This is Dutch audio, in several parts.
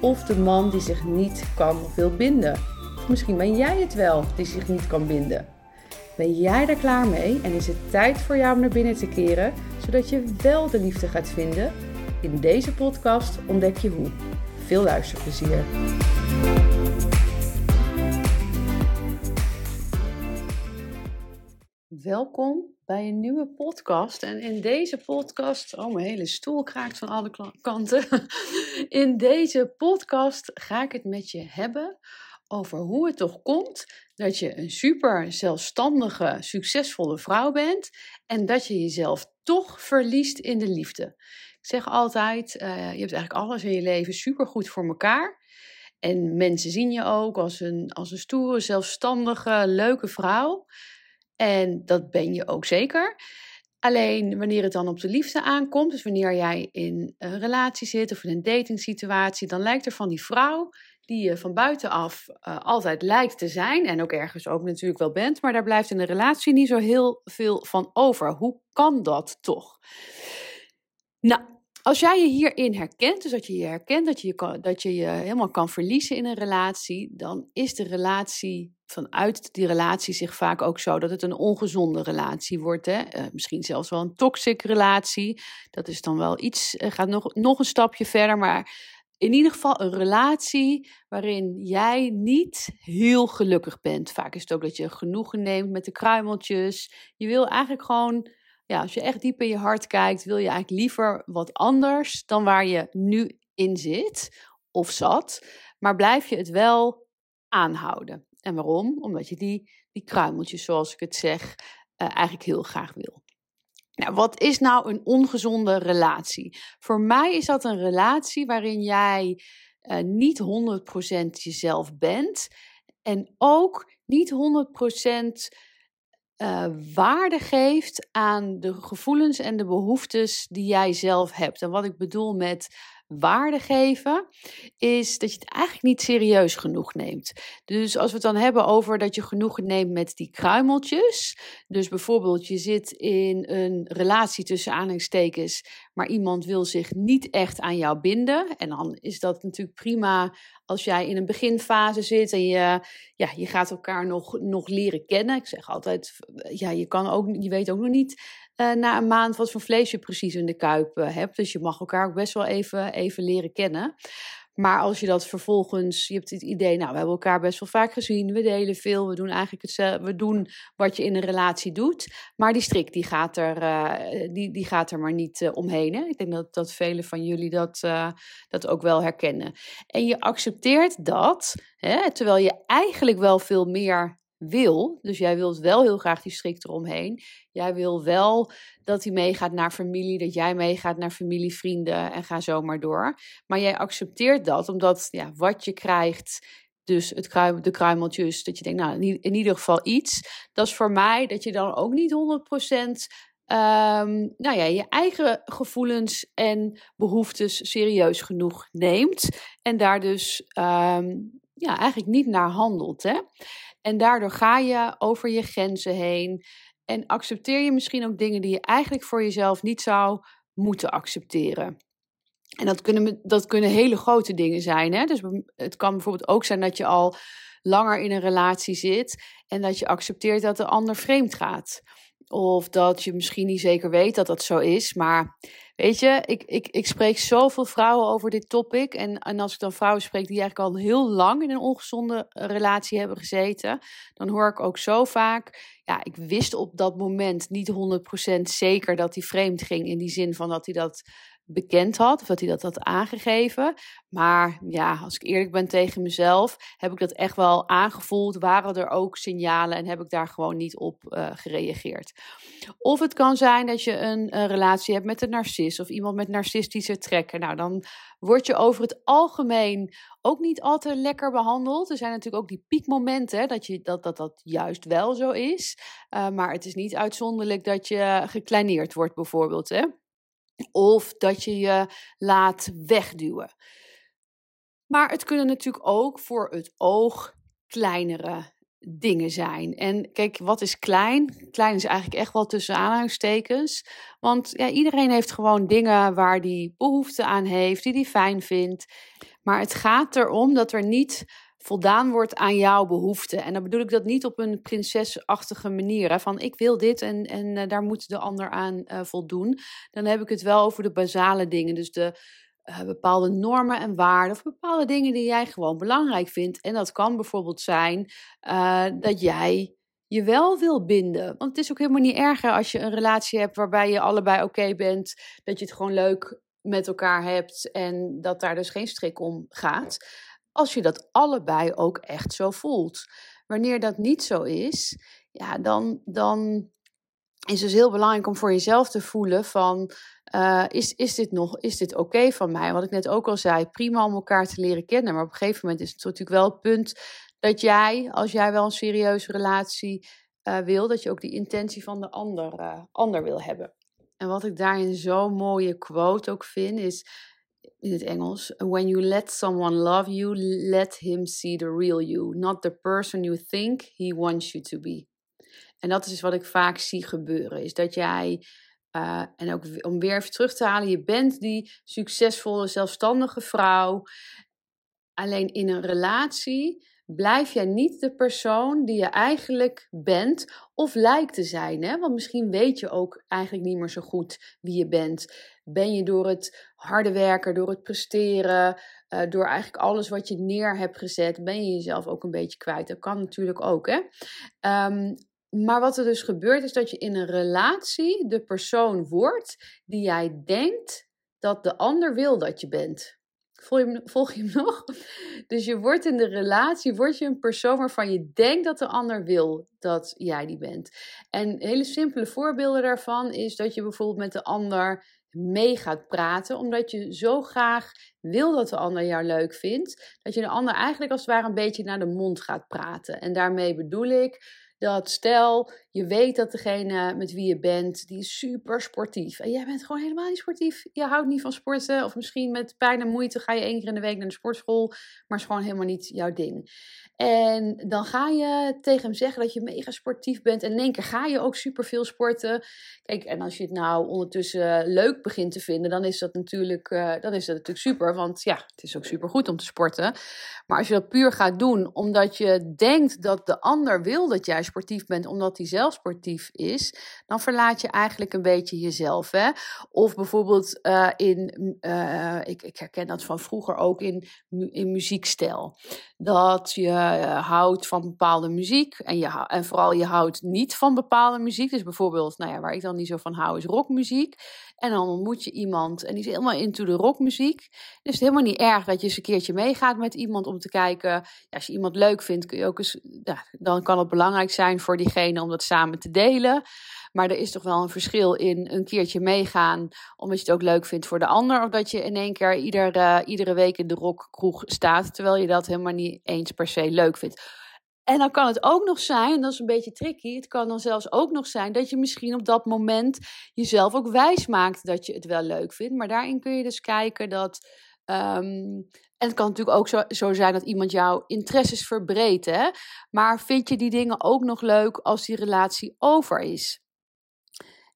of de man die zich niet kan of wil binden. Of misschien ben jij het wel die zich niet kan binden. Ben jij daar klaar mee en is het tijd voor jou om naar binnen te keren, zodat je wel de liefde gaat vinden? In deze podcast ontdek je hoe. Veel luisterplezier. Welkom bij een nieuwe podcast. En in deze podcast, oh mijn hele stoel kraakt van alle kanten. In deze podcast ga ik het met je hebben over hoe het toch komt dat je een super zelfstandige, succesvolle vrouw bent en dat je jezelf toch verliest in de liefde. Ik zeg altijd, uh, je hebt eigenlijk alles in je leven super goed voor elkaar. En mensen zien je ook als een, als een stoere, zelfstandige, leuke vrouw. En dat ben je ook zeker. Alleen wanneer het dan op de liefde aankomt, dus wanneer jij in een relatie zit of in een datingsituatie, dan lijkt er van die vrouw die je van buitenaf uh, altijd lijkt te zijn en ook ergens ook natuurlijk wel bent, maar daar blijft in de relatie niet zo heel veel van over. Hoe kan dat toch? Nou, als jij je hierin herkent, dus dat je je herkent dat je je, dat je je helemaal kan verliezen in een relatie, dan is de relatie vanuit die relatie zich vaak ook zo dat het een ongezonde relatie wordt. Hè? Uh, misschien zelfs wel een toxic relatie. Dat is dan wel iets, uh, gaat nog, nog een stapje verder, maar in ieder geval een relatie waarin jij niet heel gelukkig bent. Vaak is het ook dat je genoegen neemt met de kruimeltjes. Je wil eigenlijk gewoon ja, als je echt diep in je hart kijkt, wil je eigenlijk liever wat anders dan waar je nu in zit of zat. Maar blijf je het wel aanhouden. En waarom? Omdat je die, die kruimeltjes, zoals ik het zeg, uh, eigenlijk heel graag wil. Nou, wat is nou een ongezonde relatie? Voor mij is dat een relatie waarin jij uh, niet 100% jezelf bent en ook niet 100% uh, waarde geeft aan de gevoelens en de behoeftes die jij zelf hebt. En wat ik bedoel met waarde geven, is dat je het eigenlijk niet serieus genoeg neemt. Dus als we het dan hebben over dat je genoeg neemt met die kruimeltjes. Dus bijvoorbeeld je zit in een relatie tussen aanhalingstekens, maar iemand wil zich niet echt aan jou binden. En dan is dat natuurlijk prima als jij in een beginfase zit en je, ja, je gaat elkaar nog, nog leren kennen. Ik zeg altijd, ja, je, kan ook, je weet ook nog niet uh, na een maand wat voor vlees je precies in de kuip uh, hebt. Dus je mag elkaar ook best wel even, even leren kennen. Maar als je dat vervolgens, je hebt het idee, nou, we hebben elkaar best wel vaak gezien, we delen veel, we doen eigenlijk hetzelfde, we doen wat je in een relatie doet. Maar die strik, die gaat er, uh, die, die gaat er maar niet omheen. Hè? Ik denk dat, dat velen van jullie dat, dat ook wel herkennen. En je accepteert dat, hè, terwijl je eigenlijk wel veel meer wil. Dus jij wilt wel heel graag die strik eromheen. Jij wil wel dat hij meegaat naar familie, dat jij meegaat naar familie, vrienden en ga zo maar door. Maar jij accepteert dat omdat ja, wat je krijgt, dus het kruim, de kruimeltjes, dat je denkt, nou in ieder geval iets. Dat is voor mij dat je dan ook niet 100% Um, ehm, nou ja, je eigen gevoelens en behoeftes serieus genoeg neemt. En daar dus um, ja, eigenlijk niet naar handelt. Hè? En daardoor ga je over je grenzen heen. En accepteer je misschien ook dingen die je eigenlijk voor jezelf niet zou moeten accepteren. En dat kunnen, dat kunnen hele grote dingen zijn. Hè? Dus het kan bijvoorbeeld ook zijn dat je al langer in een relatie zit en dat je accepteert dat de ander vreemd gaat. Of dat je misschien niet zeker weet dat dat zo is. Maar weet je, ik, ik, ik spreek zoveel vrouwen over dit topic. En, en als ik dan vrouwen spreek die eigenlijk al heel lang in een ongezonde relatie hebben gezeten, dan hoor ik ook zo vaak. Ja, ik wist op dat moment niet 100% zeker dat hij vreemd ging. In die zin van dat hij dat bekend had of dat hij dat had aangegeven. Maar ja, als ik eerlijk ben tegen mezelf, heb ik dat echt wel aangevoeld. Waren er ook signalen en heb ik daar gewoon niet op uh, gereageerd. Of het kan zijn dat je een, relatie hebt met een narcist of iemand met narcistische trekken. Nou, dan word je over het algemeen ook niet altijd lekker behandeld. Er zijn natuurlijk ook die piekmomenten dat, je, dat, dat dat juist wel zo is. Uh, maar het is niet uitzonderlijk dat je gekleineerd wordt, bijvoorbeeld. Hè? Of dat je je laat wegduwen. Maar het kunnen natuurlijk ook voor het oog kleinere dingen zijn. En kijk, wat is klein? Klein is eigenlijk echt wel tussen aanhalingstekens. Want ja, iedereen heeft gewoon dingen waar die behoefte aan heeft, die hij fijn vindt. Maar het gaat erom dat er niet voldaan wordt aan jouw behoeften. En dan bedoel ik dat niet op een prinsesachtige manier. Hè, van ik wil dit en, en uh, daar moet de ander aan uh, voldoen. Dan heb ik het wel over de basale dingen. Dus de uh, bepaalde normen en waarden. Of bepaalde dingen die jij gewoon belangrijk vindt. En dat kan bijvoorbeeld zijn dat jij je wel wil binden. Want het is ook helemaal niet erger als je een relatie hebt waarbij je allebei oké bent. Dat je het gewoon leuk met elkaar hebt en dat daar dus geen strik om gaat als je dat allebei ook echt zo voelt. Wanneer dat niet zo is, ja, dan, dan is het dus heel belangrijk om voor jezelf te voelen van, uh, is, is dit nog, is dit oké van mij? Wat ik net ook al zei, prima om elkaar te leren kennen, maar op een gegeven moment is het natuurlijk wel het punt dat jij, als jij wel een serieuze relatie uh, wil, dat je ook die intentie van de ander, uh, ander wil hebben. En wat ik daarin zo'n mooie quote ook vind, is in het Engels. When you let someone love you, let him see the real you, not the person you think he wants you to be. En dat is wat ik vaak zie gebeuren. Is dat jij, uh, en ook om weer even terug te halen, je bent die succesvolle, zelfstandige vrouw. Alleen in een relatie blijf jij niet de persoon die je eigenlijk bent of lijkt te zijn. Hè? Want misschien weet je ook eigenlijk niet meer zo goed wie je bent. Ben je door het harde werken, door het presteren, uh, door eigenlijk alles wat je neer hebt gezet, ben je jezelf ook een beetje kwijt. Dat kan natuurlijk ook. Hè? Um, maar wat er dus gebeurt is dat je in een relatie de persoon wordt die jij denkt dat de ander wil dat je bent. Volg je, hem, nog? Dus je wordt in de relatie, word je een persoon waarvan je denkt dat de ander wil dat jij die bent. En hele simpele voorbeelden daarvan is dat je bijvoorbeeld met de ander mee gaat praten, omdat je zo graag wil dat de ander jou leuk vindt, dat je de ander eigenlijk als het ware een beetje naar de mond gaat praten. En daarmee bedoel ik dat stel je weet dat degene met wie je bent, die is super sportief. En jij bent gewoon helemaal niet sportief. Je houdt niet van sporten. Of misschien met pijn en moeite ga je één keer in de week naar de sportschool. Maar is gewoon helemaal niet jouw ding. En dan ga je tegen hem zeggen dat je mega sportief bent. En in één keer ga je ook super veel sporten. Kijk, en als je het nou ondertussen leuk begint te vinden, dan is dat natuurlijk, uh, dan is dat natuurlijk super. Want ja, het is ook super goed om te sporten. Maar als je dat puur gaat doen omdat je denkt dat de ander wil dat jij sportief bent, omdat hij zelf sportief is, dan verlaat je eigenlijk een beetje jezelf. Hè? Of bijvoorbeeld uh, in, uh, ik, ik herken dat van vroeger ook in, in muziekstijl. Dat je uh, houdt van bepaalde muziek en, je, en vooral je houdt niet van bepaalde muziek. Dus bijvoorbeeld, nou ja, waar ik dan niet zo van hou, is rockmuziek. En dan ontmoet je iemand en die is helemaal into de rockmuziek. Dus het is helemaal niet erg dat je eens een keertje meegaat met iemand om te kijken. Als je iemand leuk vindt, kun je ook eens, ja, dan kan het belangrijk zijn voor diegene om dat samen te delen. Maar er is toch wel een verschil in een keertje meegaan, omdat je het ook leuk vindt voor de ander. Of dat je in één keer ieder, uh, iedere week in de rockkroeg staat, terwijl je dat helemaal niet eens per se leuk vindt. En dan kan het ook nog zijn, en dat is een beetje tricky, het kan dan zelfs ook nog zijn dat je misschien op dat moment jezelf ook wijs maakt dat je het wel leuk vindt. Maar daarin kun je dus kijken dat. Um, en het kan natuurlijk ook zo, zo, zijn dat iemand jouw interesses verbreedt. Hè? Maar vind je die dingen ook nog leuk als die relatie over is?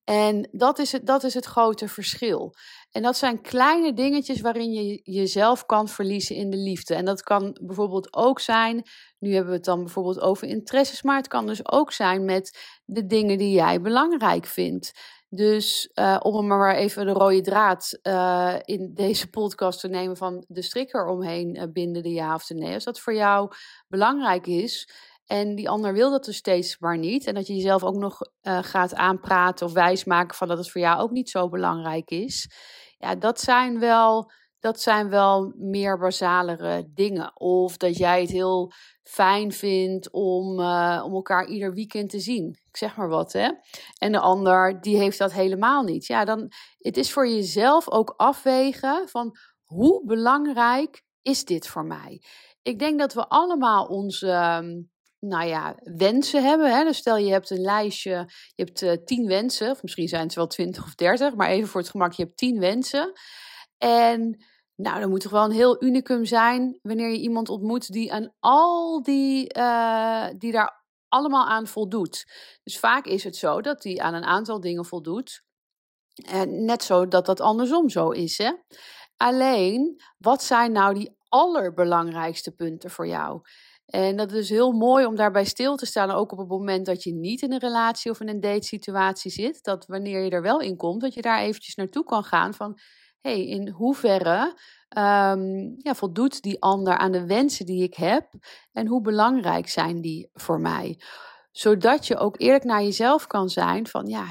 En dat is, het, dat is het grote verschil. En dat zijn kleine dingetjes waarin je jezelf kan verliezen in de liefde. En dat kan bijvoorbeeld ook zijn, nu hebben we het dan bijvoorbeeld over interesses, maar het kan dus ook zijn met de dingen die jij belangrijk vindt. Dus uh, om er maar even de rode draad uh, in deze podcast te nemen van de strikker omheen uh, binden, de ja of de nee. Als dat voor jou belangrijk is, en die ander wil dat dus steeds maar niet. En dat je jezelf ook nog gaat aanpraten of wijsmaken van dat het voor jou ook niet zo belangrijk is. Ja, dat zijn wel, dat zijn wel meer basalere dingen. Of dat jij het heel fijn vindt om, uh, om elkaar ieder weekend te zien. Ik zeg maar wat, hè. En de ander, die heeft dat helemaal niet. Ja, dan, het is voor jezelf ook afwegen van hoe belangrijk is dit voor mij? Ik denk dat we allemaal onze, ehm, nou ja, wensen hebben. Hè? Dus stel je hebt een lijstje, je hebt uh, tien wensen, of misschien zijn het wel twintig of dertig, maar even voor het gemak, je hebt tien wensen. En nou, dan moet toch wel een heel unicum zijn wanneer je iemand ontmoet die aan al die, uh, die daar allemaal aan voldoet. Dus vaak is het zo dat die aan een aantal dingen voldoet. En net zo dat dat andersom zo is. Hè? Alleen, wat zijn nou die allerbelangrijkste punten voor jou? En dat is heel mooi om daarbij stil te staan, ook op het moment dat je niet in een relatie of in een date situatie zit. Dat wanneer je er wel in komt, dat je daar eventjes naartoe kan gaan van, hey, in hoeverre um, ja, voldoet die ander aan de wensen die ik heb en hoe belangrijk zijn die voor mij? Zodat je ook eerlijk naar jezelf kan zijn van, ja,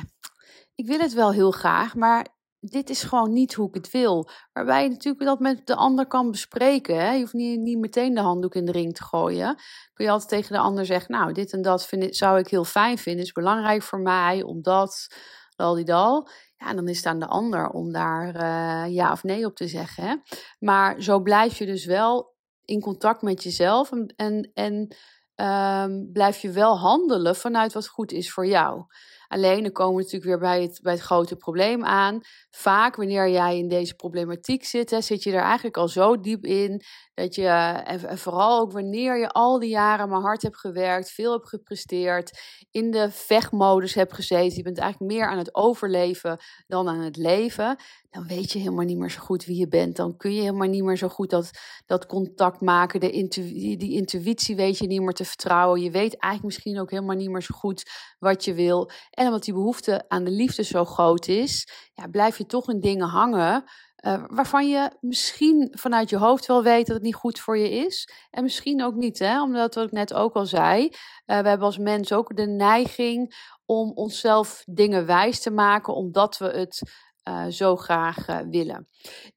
ik wil het wel heel graag, maar dit is gewoon niet hoe ik het wil. Waarbij je natuurlijk dat met de ander kan bespreken. Hè? Je hoeft niet, niet meteen de handdoek in de ring te gooien. Kun je altijd tegen de ander zeggen, nou, dit en dat zou ik heel fijn vinden. is belangrijk voor mij, omdat, al die dal. Ja, dan is het aan de ander om daar uh, ja of nee op te zeggen. Maar zo blijf je dus wel in contact met jezelf en, en, um, blijf je wel handelen vanuit wat goed is voor jou. Alleen dan komen we natuurlijk weer bij het, bij het grote probleem aan. Vaak wanneer jij in deze problematiek zit, zit je er eigenlijk al zo diep in dat je, en, vooral ook wanneer je al die jaren maar hard hebt gewerkt, veel hebt gepresteerd, in de vechtmodus hebt gezeten, je bent eigenlijk meer aan het overleven dan aan het leven, dan weet je helemaal niet meer zo goed wie je bent. Dan kun je helemaal niet meer zo goed dat, dat contact maken. De die intuïtie weet je niet meer te vertrouwen. Je weet eigenlijk misschien ook helemaal niet meer zo goed wat je wil. En omdat die behoefte aan de liefde zo groot is, ja, blijf je toch in dingen hangen uh, waarvan je misschien vanuit je hoofd wel weet dat het niet goed voor je is. En misschien ook niet, hè? omdat wat ik net ook al zei. Uh, we hebben als mens ook de neiging om onszelf dingen wijs te maken, omdat we het uh, zo graag willen.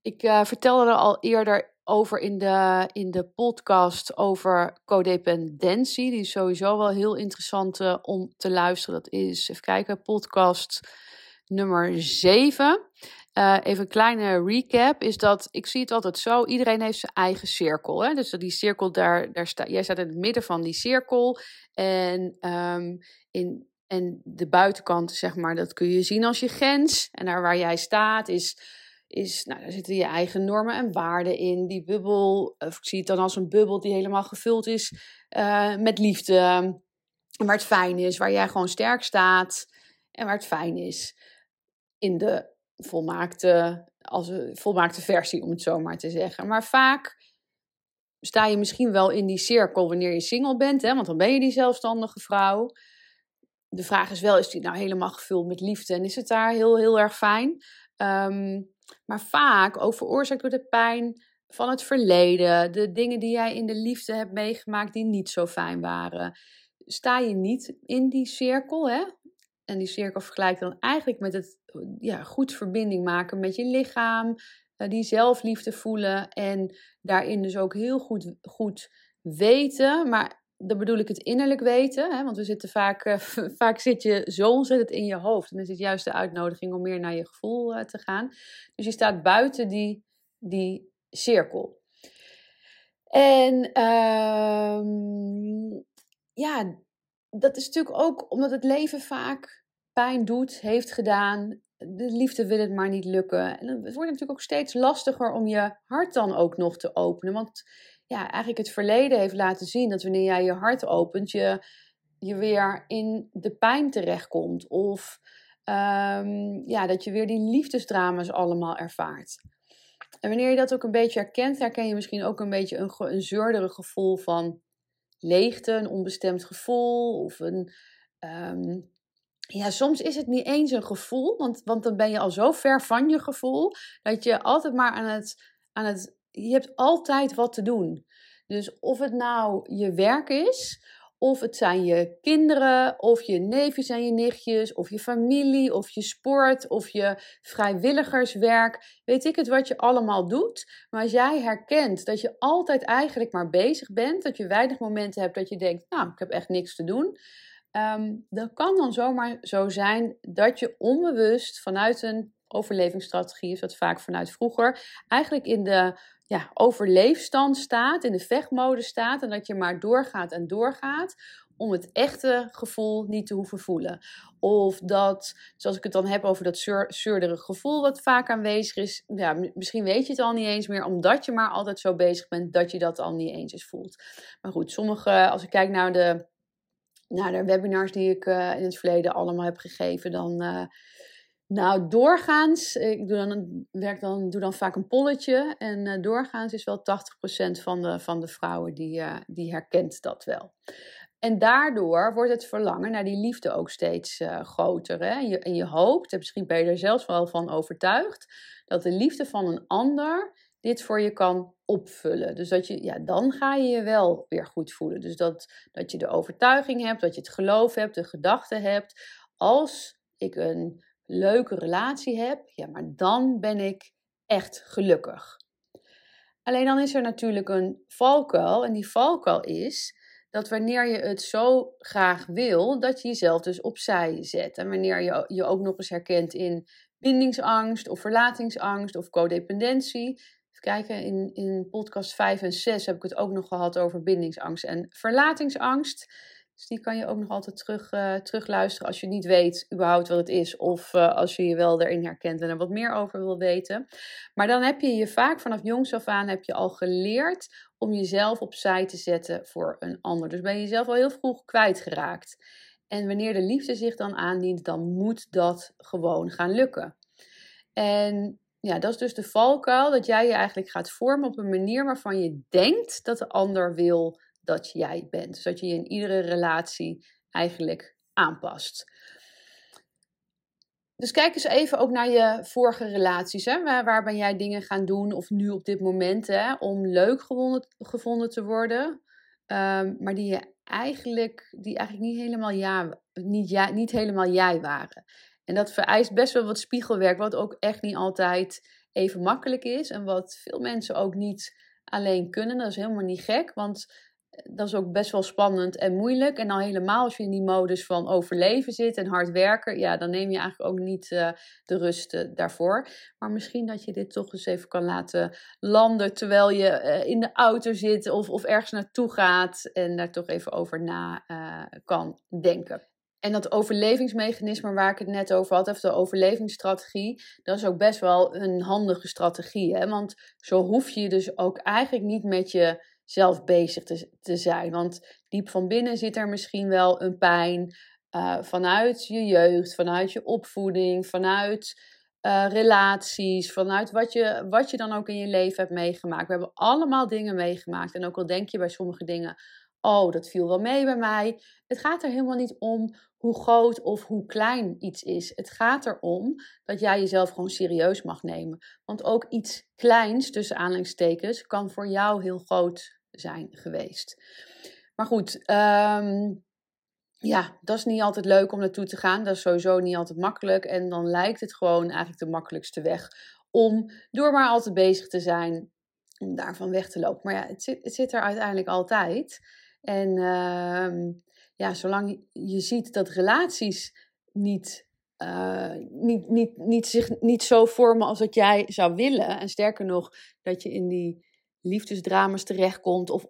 Ik vertelde er al eerder over in de, in de podcast over codependentie. Die is sowieso wel heel interessant om te luisteren. Dat is, even kijken, podcast nummer 7. Uh, even een kleine recap is dat ik zie het altijd zo: iedereen heeft zijn eigen cirkel. Hè? Dus die cirkel, daar, daar sta, jij staat in het midden van die cirkel. En, um, in, en de buitenkant, zeg maar, dat kun je zien als je grens. En daar waar jij staat is. Is, nou, daar zitten je eigen normen en waarden in. Die bubbel, of ik zie het dan als een bubbel die helemaal gevuld is uh, met liefde. Waar het fijn is, waar jij gewoon sterk staat en waar het fijn is. In de volmaakte, als volmaakte versie, om het zo maar te zeggen. Maar vaak sta je misschien wel in die cirkel wanneer je single bent, hè, want dan ben je die zelfstandige vrouw. De vraag is wel, is die nou helemaal gevuld met liefde en is het daar heel, heel erg fijn? Um, maar vaak ook veroorzaakt door de pijn van het verleden, de dingen die jij in de liefde hebt meegemaakt die niet zo fijn waren. Sta je niet in die cirkel, hè? En die cirkel vergelijkt dan eigenlijk met het ja, goed verbinding maken met je lichaam, uh, die zelfliefde voelen en daarin dus ook heel goed, goed weten, maar dan bedoel ik het innerlijk weten, hè, want we zitten vaak, uh, vaak zit je zo ontzettend in je hoofd en dan is het juist de uitnodiging om meer naar je gevoel uh, te gaan. Dus je staat buiten die, die cirkel. En um, ja, dat is natuurlijk ook omdat het leven vaak pijn doet, heeft gedaan. De liefde wil het maar niet lukken. En het wordt natuurlijk ook steeds lastiger om je hart dan ook nog te openen. Want ja, eigenlijk het verleden heeft laten zien dat wanneer jij je hart opent, je, je weer in de pijn terechtkomt. Of um, ja, dat je weer die liefdesdrama's allemaal ervaart. En wanneer je dat ook een beetje herkent, herken je misschien ook een beetje een, een gevoel van leegte, een onbestemd gevoel of een, um, ja, soms is het niet eens een gevoel, want, want dan ben je al zo ver van je gevoel dat je altijd maar aan het, aan het. Je hebt altijd wat te doen. Dus of het nou je werk is, Of het zijn je kinderen, of je neefjes en je nichtjes, of je familie, of je sport, of je vrijwilligerswerk. Weet ik het wat je allemaal doet. Maar als jij herkent dat je altijd eigenlijk maar bezig bent, dat je weinig momenten hebt dat je denkt, nou, ik heb echt niks te doen. Um, dan kan dan zomaar zo zijn dat je onbewust vanuit een overlevingsstrategie, is dat vaak vanuit vroeger, eigenlijk in de ja, overleefstand staat, in de vechtmode staat en dat je maar doorgaat en doorgaat om het echte gevoel niet te hoeven voelen. Of dat, zoals ik het dan heb over dat zeurdere gevoel wat vaak aanwezig is, ja, misschien weet je het al niet eens meer, omdat je maar altijd zo bezig bent dat je dat al niet eens eens voelt. Maar goed, sommige, als ik kijk naar de, naar de webinars die ik uh, in het verleden allemaal heb gegeven, dan... Uh, nou, doorgaans, ik doe dan, werk dan, doe dan vaak een polletje. En uh, doorgaans is wel 80% van de, van de vrouwen die, uh, die herkent dat wel. En daardoor wordt het verlangen naar die liefde ook steeds groter. Hè? En, je, en je hoopt, en misschien ben je er zelfs wel van overtuigd, dat de liefde van een ander dit voor je kan opvullen. Dus dat je, ja, dan ga je je wel weer goed voelen. Dus dat, dat je de overtuiging hebt, dat je het geloof hebt, de gedachte hebt. Als ik een leuke relatie heb, ja, maar dan ben ik echt gelukkig. Alleen dan is er natuurlijk een valkuil. En die valkuil is dat wanneer je het zo graag wil, dat je jezelf dus opzij zet. En wanneer je je ook nog eens herkent in bindingsangst of verlatingsangst of codependentie. Even kijken, in, in podcast 5 en 6 heb ik het ook nog gehad over bindingsangst en verlatingsangst. Dus die kan je ook nog altijd terug, uh, terugluisteren als je niet weet überhaupt wat het is. Of uh, als je je wel erin herkent en er wat meer over wil weten. Maar dan heb je je vaak vanaf jongs af aan heb je al geleerd om jezelf opzij te zetten voor een ander. Dus ben je jezelf al heel vroeg kwijtgeraakt. En wanneer de liefde zich dan aandient, dan moet dat gewoon gaan lukken. En ja, dat is dus de valkuil dat jij je eigenlijk gaat vormen op een manier waarvan je denkt dat de ander wil dat jij bent. Dus dat je je in iedere relatie eigenlijk aanpast. Dus kijk eens even ook naar je vorige relaties. Hè? Waar, ben jij dingen gaan doen, of nu op dit moment, hè, om leuk gevonden, te worden. Um, maar die, je eigenlijk, die eigenlijk niet helemaal, ja, niet, ja, niet helemaal jij waren. En dat vereist best wel wat spiegelwerk, wat ook echt niet altijd even makkelijk is. En wat veel mensen ook niet alleen kunnen. Dat is helemaal niet gek, want dat is ook best wel spannend en moeilijk. En dan helemaal als je in die modus van overleven zit en hard werken, ja, dan neem je eigenlijk ook niet uh, de rust uh, daarvoor. Maar misschien dat je dit toch eens even kan laten landen terwijl je uh, in de auto zit of, of ergens naartoe gaat en daar toch even over na kan denken. En dat overlevingsmechanisme waar ik het net over had, of de overlevingsstrategie, dat is ook best wel een handige strategie. Hè? Want zo hoef je dus ook eigenlijk niet met je zelf bezig te, zijn. Want diep van binnen zit er misschien wel een pijn uh, vanuit je jeugd, vanuit je opvoeding, vanuit uh, relaties, vanuit wat je, wat je dan ook in je leven hebt meegemaakt. We hebben allemaal dingen meegemaakt. En ook al denk je bij sommige dingen, oh, dat viel wel mee bij mij. Het gaat er helemaal niet om hoe groot of hoe klein iets is. Het gaat erom dat jij jezelf gewoon serieus mag nemen. Want ook iets kleins, tussen aanleidingstekens, kan voor jou heel groot zijn geweest. Maar goed, ehm, ja, dat is niet altijd leuk om naartoe te gaan. Dat is sowieso niet altijd makkelijk. En dan lijkt het gewoon eigenlijk de makkelijkste weg om door maar altijd bezig te zijn, om daarvan weg te lopen. Maar ja, het zit, er uiteindelijk altijd. En uh, ja, zolang je ziet dat relaties niet, uh, niet, niet, niet, zich niet zo vormen als dat jij zou willen. En sterker nog, dat je in die liefdesdramas terechtkomt of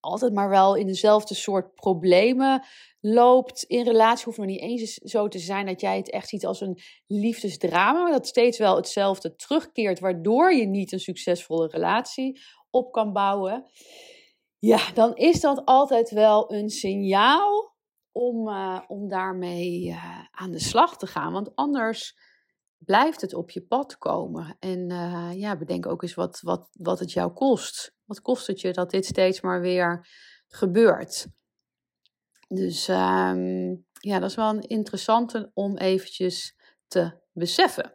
altijd maar wel in dezelfde soort problemen loopt in relatie. Hoeft nog niet eens zo te zijn dat jij het echt ziet als een liefdesdrama, maar dat steeds wel hetzelfde terugkeert, waardoor je niet een succesvolle relatie op kan bouwen. Ja, dan is dat altijd wel een signaal om, uh, om daarmee uh, aan de slag te gaan. Want anders blijft het op je pad komen. En uh, ja, bedenk ook eens wat, wat, wat het jou kost. Wat kost het je dat dit steeds maar weer gebeurt? Dus um, ja, dat is wel een interessante om eventjes te beseffen.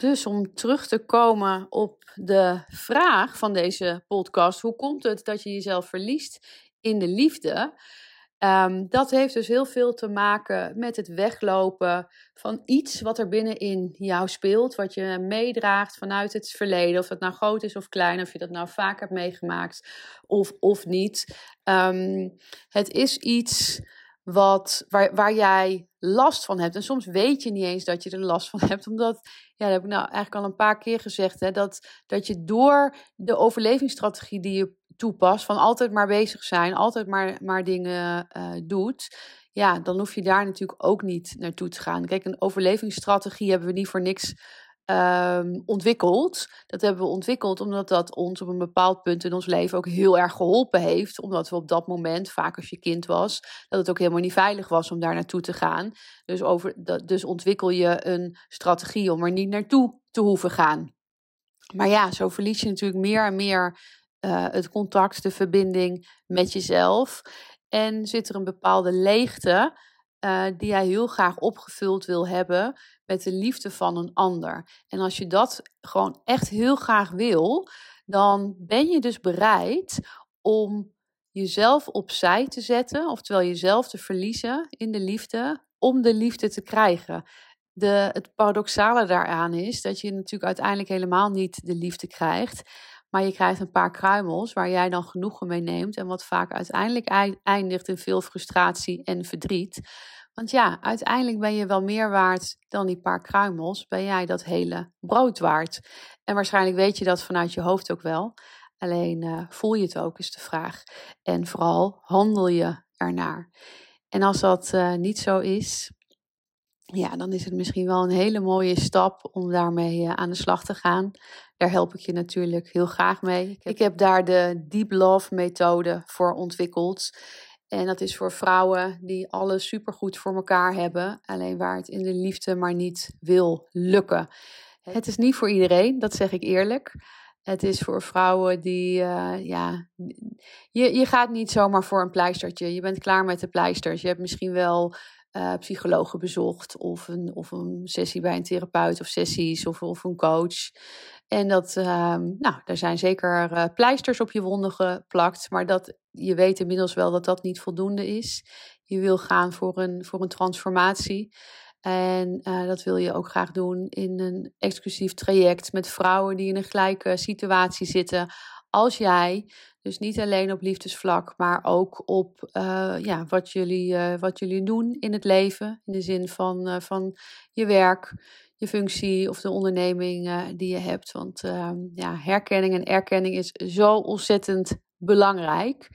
Dus om terug te komen op de vraag van deze podcast: hoe komt het dat je jezelf verliest in de liefde? Ehm, dat heeft dus heel veel te maken met het weglopen van iets wat er binnenin jou speelt, wat je meedraagt vanuit het verleden. Of dat nou groot is of klein, of je dat nou vaak hebt meegemaakt of, of niet. Ehm, het is iets wat, waar, waar jij last van hebt. En soms weet je niet eens dat je er last van hebt, omdat, ja, dat heb ik nou eigenlijk al een paar keer gezegd, hè, dat, dat je door de overlevingsstrategie die je toepast, van altijd maar bezig zijn, altijd maar, maar dingen uh, doet, ja, dan hoef je daar natuurlijk ook niet naartoe te gaan. Kijk, een overlevingsstrategie hebben we niet voor niks um, ontwikkeld. Dat hebben we ontwikkeld omdat dat ons op een bepaald punt in ons leven ook heel erg geholpen heeft. Omdat we op dat moment, vaak als je kind was, dat het ook helemaal niet veilig was om daar naartoe te gaan. Dus, over, dus ontwikkel je een strategie om er niet naartoe te hoeven gaan. Maar ja, zo verlies je natuurlijk meer en meer uh, het contact, de verbinding met jezelf. En zit er een bepaalde leegte uh, die jij heel graag opgevuld wil hebben met de liefde van een ander. En als je dat gewoon echt heel graag wil, dan ben je dus bereid om jezelf opzij te zetten, oftewel jezelf te verliezen in de liefde, om de liefde te krijgen. De, het paradoxale daaraan is dat je natuurlijk uiteindelijk helemaal niet de liefde krijgt, maar je krijgt een paar kruimels waar jij dan genoegen mee neemt en wat vaak uiteindelijk eindigt in veel frustratie en verdriet. Want ja, uiteindelijk ben je wel meer waard dan die paar kruimels. Ben jij dat hele brood waard? En waarschijnlijk weet je dat vanuit je hoofd ook wel. Alleen uh, voel je het ook, is de vraag. En vooral handel je ernaar. En als dat uh, niet zo is, ja, dan is het misschien wel een hele mooie stap om daarmee uh, aan de slag te gaan. Daar help ik je natuurlijk heel graag mee. Ik heb, ik heb daar de Deep Love methode voor ontwikkeld. En dat is voor vrouwen die alles supergoed voor elkaar hebben, alleen waar het in de liefde maar niet wil lukken. Het is niet voor iedereen, dat zeg ik eerlijk. Het is voor vrouwen die, uh, ja, je, je gaat niet zomaar voor een pleistertje. Je bent klaar met de pleisters. Je hebt misschien wel uh, psychologen bezocht of een, of een sessie bij een therapeut of sessies of, of een coach. En dat, uh, nou, er zijn zeker uh, pleisters op je wonden geplakt, maar dat, je weet inmiddels wel dat dat niet voldoende is. Je wil gaan voor een, voor een transformatie. En uh, dat wil je ook graag doen in een exclusief traject met vrouwen die in een gelijke situatie zitten als jij. Dus niet alleen op liefdesvlak, maar ook op uh, ja, wat, jullie, uh, wat jullie doen in het leven. In de zin van, van je werk, je functie of de onderneming die je hebt. Want uh, ja, herkenning en erkenning is zo ontzettend belangrijk.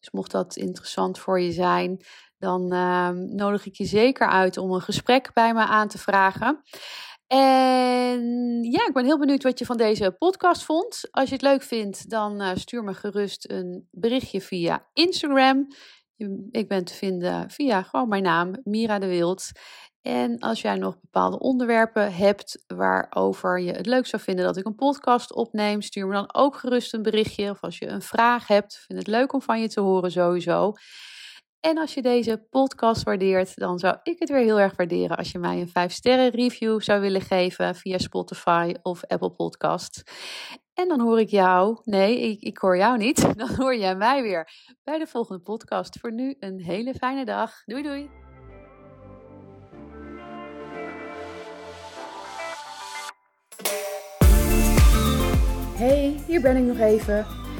Dus mocht dat interessant voor je zijn, dan uh, nodig ik je zeker uit om een gesprek bij me aan te vragen. En ja, ik ben heel benieuwd wat je van deze podcast vond. Als je het leuk vindt, dan uh, stuur me gerust een berichtje via Instagram. Ik ben te vinden via gewoon mijn naam, Mira de Wild. En als jij nog bepaalde onderwerpen hebt waarover je het leuk zou vinden dat ik een podcast opneem, stuur me dan ook gerust een berichtje. Of als je een vraag hebt, vind het leuk om van je te horen sowieso. En als je deze podcast waardeert, dan zou ik het weer heel erg waarderen als je mij een 5 sterren review zou willen geven via Spotify of Apple Podcast. En dan hoor ik jou, nee, ik, ik hoor jou niet, dan hoor jij mij weer bij de volgende podcast. Voor nu een hele fijne dag. Doei doei! Hey, hier ben ik nog even.